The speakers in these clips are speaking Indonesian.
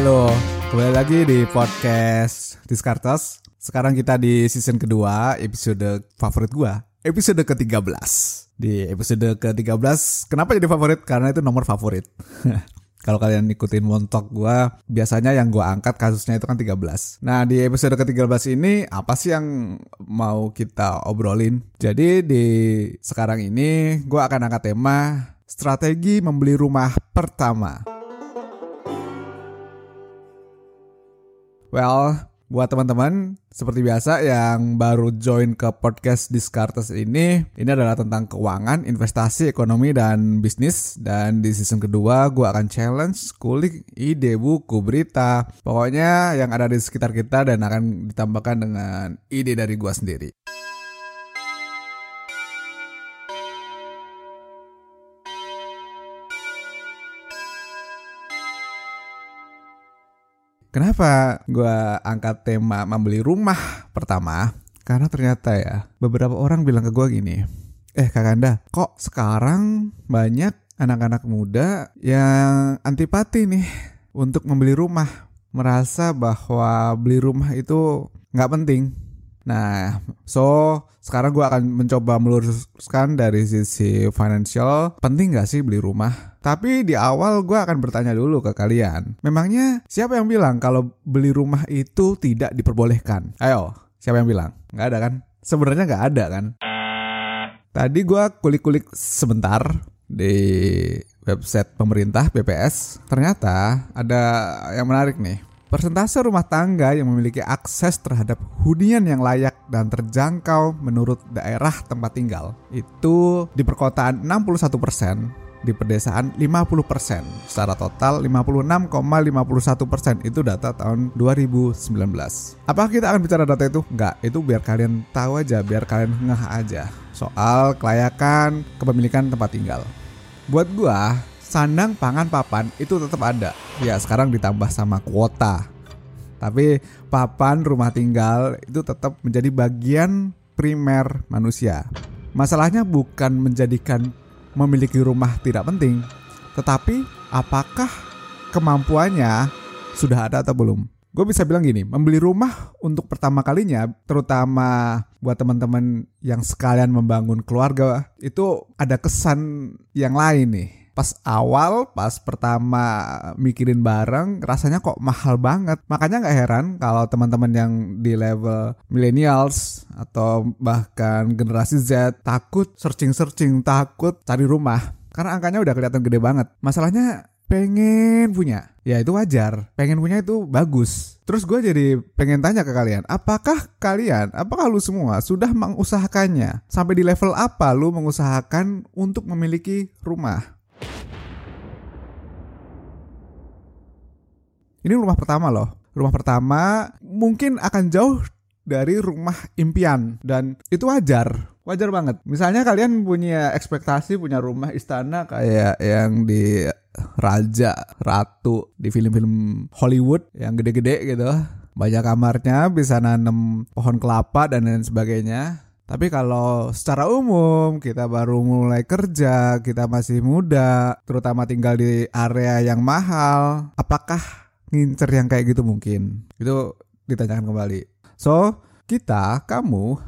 Halo, kembali lagi di podcast Diskartes. Sekarang kita di season kedua, episode favorit gua, episode ke-13. Di episode ke-13, kenapa jadi favorit? Karena itu nomor favorit. Kalau kalian ikutin montok gua, biasanya yang gua angkat kasusnya itu kan 13. Nah, di episode ke-13 ini apa sih yang mau kita obrolin? Jadi di sekarang ini gua akan angkat tema strategi membeli rumah pertama. Well, buat teman-teman seperti biasa yang baru join ke podcast Discartes ini, ini adalah tentang keuangan, investasi, ekonomi, dan bisnis. Dan di season kedua gue akan challenge, kulik ide, buku, berita, pokoknya yang ada di sekitar kita dan akan ditambahkan dengan ide dari gue sendiri. Kenapa gue angkat tema membeli rumah pertama? Karena ternyata ya beberapa orang bilang ke gue gini, eh Kakanda, kok sekarang banyak anak-anak muda yang antipati nih untuk membeli rumah, merasa bahwa beli rumah itu nggak penting. Nah, so sekarang gue akan mencoba meluruskan dari sisi financial, penting gak sih beli rumah? Tapi di awal gue akan bertanya dulu ke kalian, memangnya siapa yang bilang kalau beli rumah itu tidak diperbolehkan? Ayo, siapa yang bilang? Gak ada kan? Sebenarnya gak ada kan? Tadi gue kulik-kulik sebentar di website pemerintah BPS, ternyata ada yang menarik nih. Persentase rumah tangga yang memiliki akses terhadap hunian yang layak dan terjangkau menurut daerah tempat tinggal itu di perkotaan 61 persen, di pedesaan 50 persen. Secara total 56,51 persen itu data tahun 2019. Apakah kita akan bicara data itu? Enggak, itu biar kalian tahu aja, biar kalian ngeh aja soal kelayakan kepemilikan tempat tinggal. Buat gua, sandang pangan papan itu tetap ada. Ya sekarang ditambah sama kuota. Tapi papan rumah tinggal itu tetap menjadi bagian primer manusia. Masalahnya bukan menjadikan memiliki rumah tidak penting, tetapi apakah kemampuannya sudah ada atau belum? Gue bisa bilang gini, membeli rumah untuk pertama kalinya, terutama buat teman-teman yang sekalian membangun keluarga, itu ada kesan yang lain nih pas awal pas pertama mikirin bareng rasanya kok mahal banget. Makanya nggak heran kalau teman-teman yang di level millennials atau bahkan generasi Z takut searching-searching takut cari rumah. Karena angkanya udah kelihatan gede banget. Masalahnya pengen punya. Ya itu wajar. Pengen punya itu bagus. Terus gue jadi pengen tanya ke kalian apakah kalian apakah lu semua sudah mengusahakannya? Sampai di level apa lu mengusahakan untuk memiliki rumah Ini rumah pertama loh. Rumah pertama mungkin akan jauh dari rumah impian dan itu wajar. Wajar banget. Misalnya kalian punya ekspektasi punya rumah istana kayak yang di raja, ratu di film-film Hollywood yang gede-gede gitu. Banyak kamarnya, bisa nanam pohon kelapa dan lain sebagainya. Tapi kalau secara umum kita baru mulai kerja, kita masih muda, terutama tinggal di area yang mahal, apakah ngincer yang kayak gitu mungkin. Itu ditanyakan kembali. So, kita, kamu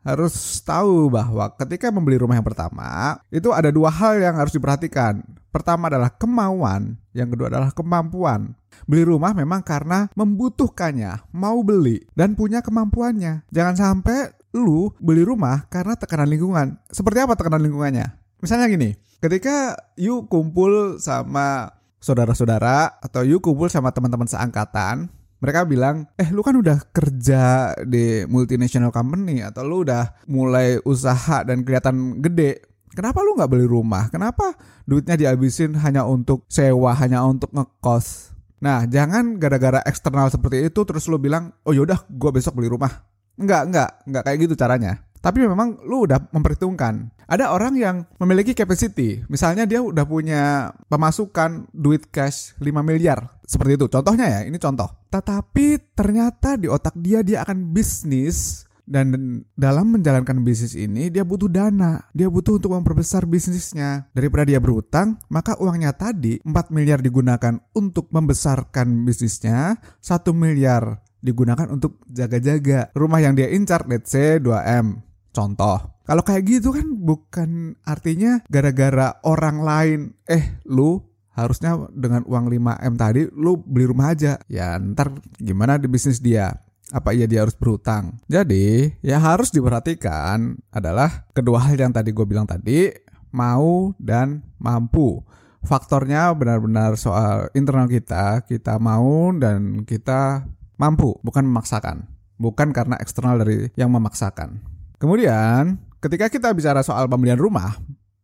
harus tahu bahwa ketika membeli rumah yang pertama, itu ada dua hal yang harus diperhatikan. Pertama adalah kemauan, yang kedua adalah kemampuan. Beli rumah memang karena membutuhkannya, mau beli, dan punya kemampuannya. Jangan sampai lu beli rumah karena tekanan lingkungan. Seperti apa tekanan lingkungannya? Misalnya gini, ketika you kumpul sama saudara-saudara atau you kumpul sama teman-teman seangkatan mereka bilang, eh lu kan udah kerja di multinational company atau lu udah mulai usaha dan kelihatan gede. Kenapa lu nggak beli rumah? Kenapa duitnya dihabisin hanya untuk sewa, hanya untuk ngekos? Nah, jangan gara-gara eksternal seperti itu terus lu bilang, oh yaudah gue besok beli rumah. Enggak, enggak, enggak kayak gitu caranya. Tapi memang lu udah memperhitungkan. Ada orang yang memiliki capacity. Misalnya dia udah punya pemasukan duit cash 5 miliar. Seperti itu. Contohnya ya, ini contoh. Tetapi ternyata di otak dia dia akan bisnis Dan dalam menjalankan bisnis ini dia butuh dana. Dia butuh untuk memperbesar bisnisnya. Daripada dia berutang, maka uangnya tadi 4 miliar digunakan untuk membesarkan bisnisnya, 1 miliar digunakan untuk jaga-jaga rumah yang dia incar let's say 2M. Contoh. Kalau kayak gitu kan bukan artinya gara-gara orang lain eh lu harusnya dengan uang 5M tadi lu beli rumah aja. Ya ntar gimana di bisnis dia? apa iya dia harus berhutang. Jadi, ya harus diperhatikan adalah kedua hal yang tadi gue bilang tadi, mau dan mampu. Faktornya benar-benar soal internal kita, kita mau dan kita mampu, bukan memaksakan. Bukan karena eksternal dari yang memaksakan. Kemudian, ketika kita bicara soal pembelian rumah,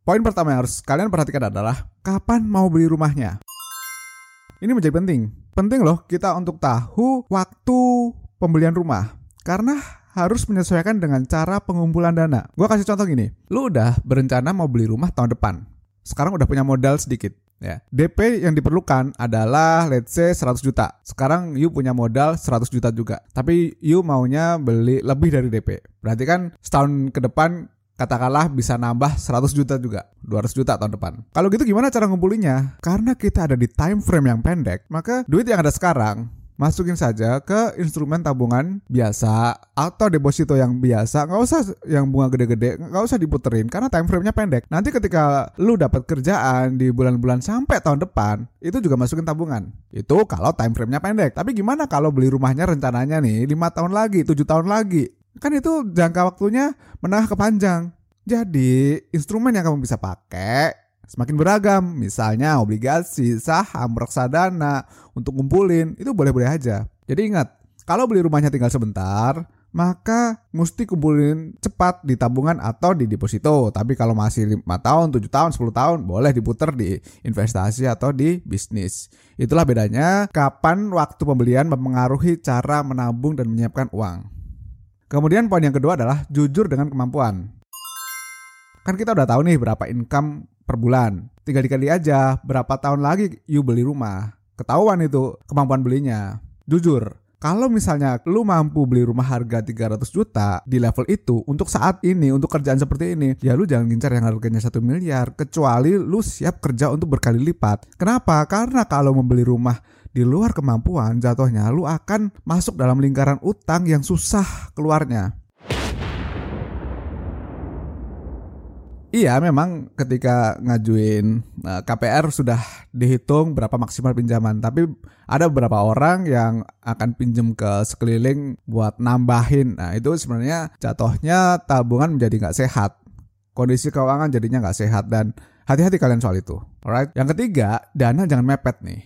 poin pertama yang harus kalian perhatikan adalah kapan mau beli rumahnya. Ini menjadi penting. Penting loh kita untuk tahu waktu pembelian rumah karena harus menyesuaikan dengan cara pengumpulan dana. Gue kasih contoh gini, lu udah berencana mau beli rumah tahun depan. Sekarang udah punya modal sedikit. Ya. DP yang diperlukan adalah let's say 100 juta. Sekarang you punya modal 100 juta juga. Tapi you maunya beli lebih dari DP. Berarti kan setahun ke depan katakanlah bisa nambah 100 juta juga, 200 juta tahun depan. Kalau gitu gimana cara ngumpulinnya? Karena kita ada di time frame yang pendek, maka duit yang ada sekarang masukin saja ke instrumen tabungan biasa atau deposito yang biasa. Nggak usah yang bunga gede-gede nggak usah diputerin karena time frame-nya pendek. Nanti ketika lu dapat kerjaan di bulan-bulan sampai tahun depan itu juga masukin tabungan. Itu kalau time frame-nya pendek. Tapi gimana kalau beli rumahnya rencananya nih lima tahun lagi tujuh tahun lagi? Kan itu jangka waktunya menengah ke panjang jadi instrumen yang kamu bisa pakai semakin beragam. Misalnya obligasi, saham, reksadana, untuk ngumpulin, itu boleh-boleh aja. Jadi ingat, kalau beli rumahnya tinggal sebentar, maka mesti kumpulin cepat di tabungan atau di deposito. Tapi kalau masih 5 tahun, 7 tahun, 10 tahun, boleh diputar di investasi atau di bisnis. Itulah bedanya kapan waktu pembelian mempengaruhi cara menabung dan menyiapkan uang. Kemudian poin yang kedua adalah jujur dengan kemampuan. Kan kita udah tahu nih berapa income per bulan. Tinggal dikali aja berapa tahun lagi you beli rumah. Ketahuan itu kemampuan belinya. Jujur, kalau misalnya lu mampu beli rumah harga 300 juta di level itu untuk saat ini, untuk kerjaan seperti ini, ya lu jangan ngincar yang harganya 1 miliar. Kecuali lu siap kerja untuk berkali lipat. Kenapa? Karena kalau membeli rumah di luar kemampuan, jatuhnya lu akan masuk dalam lingkaran utang yang susah keluarnya. Iya, memang ketika ngajuin eh, KPR sudah dihitung berapa maksimal pinjaman, tapi ada beberapa orang yang akan pinjam ke sekeliling buat nambahin. Nah, itu sebenarnya jatuhnya tabungan menjadi nggak sehat. Kondisi keuangan jadinya nggak sehat dan hati-hati kalian soal itu. Alright. Yang ketiga, dana jangan mepet nih.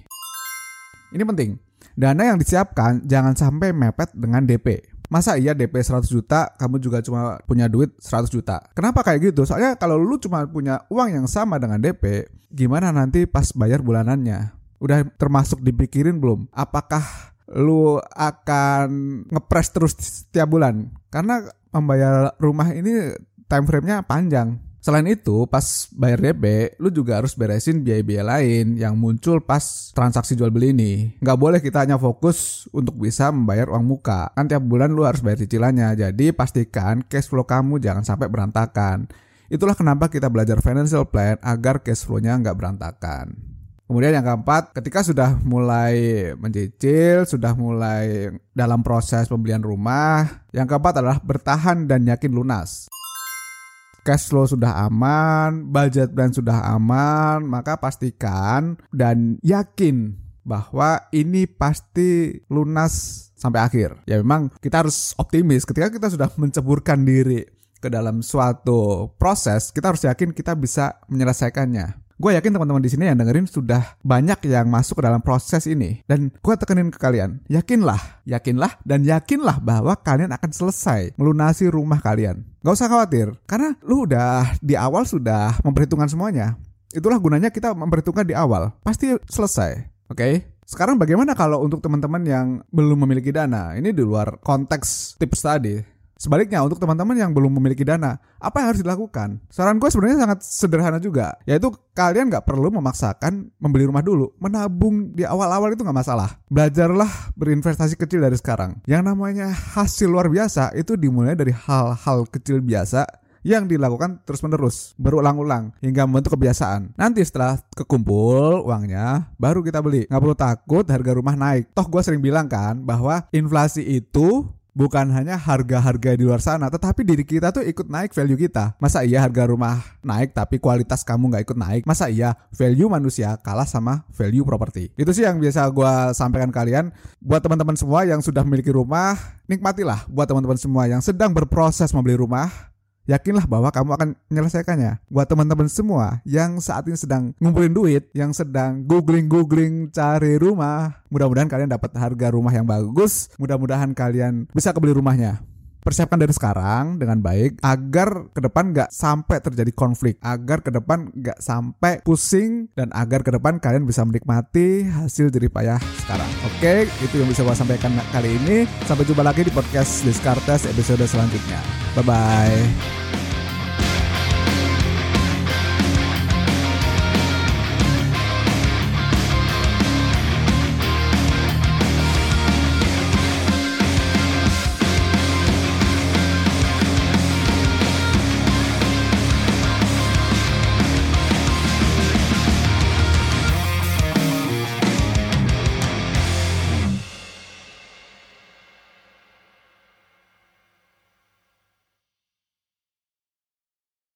Ini penting. Dana yang disiapkan jangan sampai mepet dengan DP. Masa iya DP 100 juta, kamu juga cuma punya duit 100 juta? Kenapa kayak gitu? Soalnya kalau lu cuma punya uang yang sama dengan DP, gimana nanti pas bayar bulanannya? Udah termasuk dipikirin belum? Apakah lu akan ngepres terus setiap bulan? Karena membayar rumah ini time frame-nya panjang. Selain itu, pas bayar DP, lu juga harus beresin biaya-biaya lain yang muncul pas transaksi jual beli ini. Nggak boleh kita hanya fokus untuk bisa membayar uang muka. Kan tiap bulan lu harus bayar cicilannya. Jadi pastikan cash flow kamu jangan sampai berantakan. Itulah kenapa kita belajar financial plan agar cash flow-nya nggak berantakan. Kemudian yang keempat, ketika sudah mulai mencicil, sudah mulai dalam proses pembelian rumah, yang keempat adalah bertahan dan yakin lunas cash flow sudah aman, budget plan sudah aman, maka pastikan dan yakin bahwa ini pasti lunas sampai akhir. Ya memang kita harus optimis ketika kita sudah menceburkan diri ke dalam suatu proses, kita harus yakin kita bisa menyelesaikannya. Gue yakin teman-teman di sini yang dengerin sudah banyak yang masuk ke dalam proses ini. Dan gue tekenin ke kalian, yakinlah, yakinlah, dan yakinlah bahwa kalian akan selesai melunasi rumah kalian. Gak usah khawatir, karena lu udah di awal sudah memperhitungkan semuanya. Itulah gunanya kita memperhitungkan di awal. Pasti selesai, oke? Okay? Sekarang bagaimana kalau untuk teman-teman yang belum memiliki dana? Ini di luar konteks tips tadi. Sebaliknya untuk teman-teman yang belum memiliki dana, apa yang harus dilakukan? Saran gue sebenarnya sangat sederhana juga, yaitu kalian nggak perlu memaksakan membeli rumah dulu. Menabung di awal-awal itu nggak masalah. Belajarlah berinvestasi kecil dari sekarang. Yang namanya hasil luar biasa itu dimulai dari hal-hal kecil biasa yang dilakukan terus-menerus, berulang-ulang hingga membentuk kebiasaan. Nanti setelah kekumpul uangnya, baru kita beli. Nggak perlu takut harga rumah naik. Toh gue sering bilang kan bahwa inflasi itu bukan hanya harga-harga di luar sana, tetapi diri kita tuh ikut naik value kita. Masa iya harga rumah naik tapi kualitas kamu nggak ikut naik? Masa iya value manusia kalah sama value properti? Itu sih yang biasa gue sampaikan kalian. Buat teman-teman semua yang sudah memiliki rumah, nikmatilah. Buat teman-teman semua yang sedang berproses membeli rumah, yakinlah bahwa kamu akan menyelesaikannya. Buat teman-teman semua yang saat ini sedang ngumpulin duit, yang sedang googling-googling cari rumah, mudah-mudahan kalian dapat harga rumah yang bagus, mudah-mudahan kalian bisa kebeli rumahnya persiapkan dari sekarang dengan baik agar ke depan nggak sampai terjadi konflik, agar ke depan nggak sampai pusing dan agar ke depan kalian bisa menikmati hasil jerih payah sekarang. Oke, itu yang bisa saya sampaikan kali ini. Sampai jumpa lagi di podcast Descartes episode selanjutnya. Bye bye.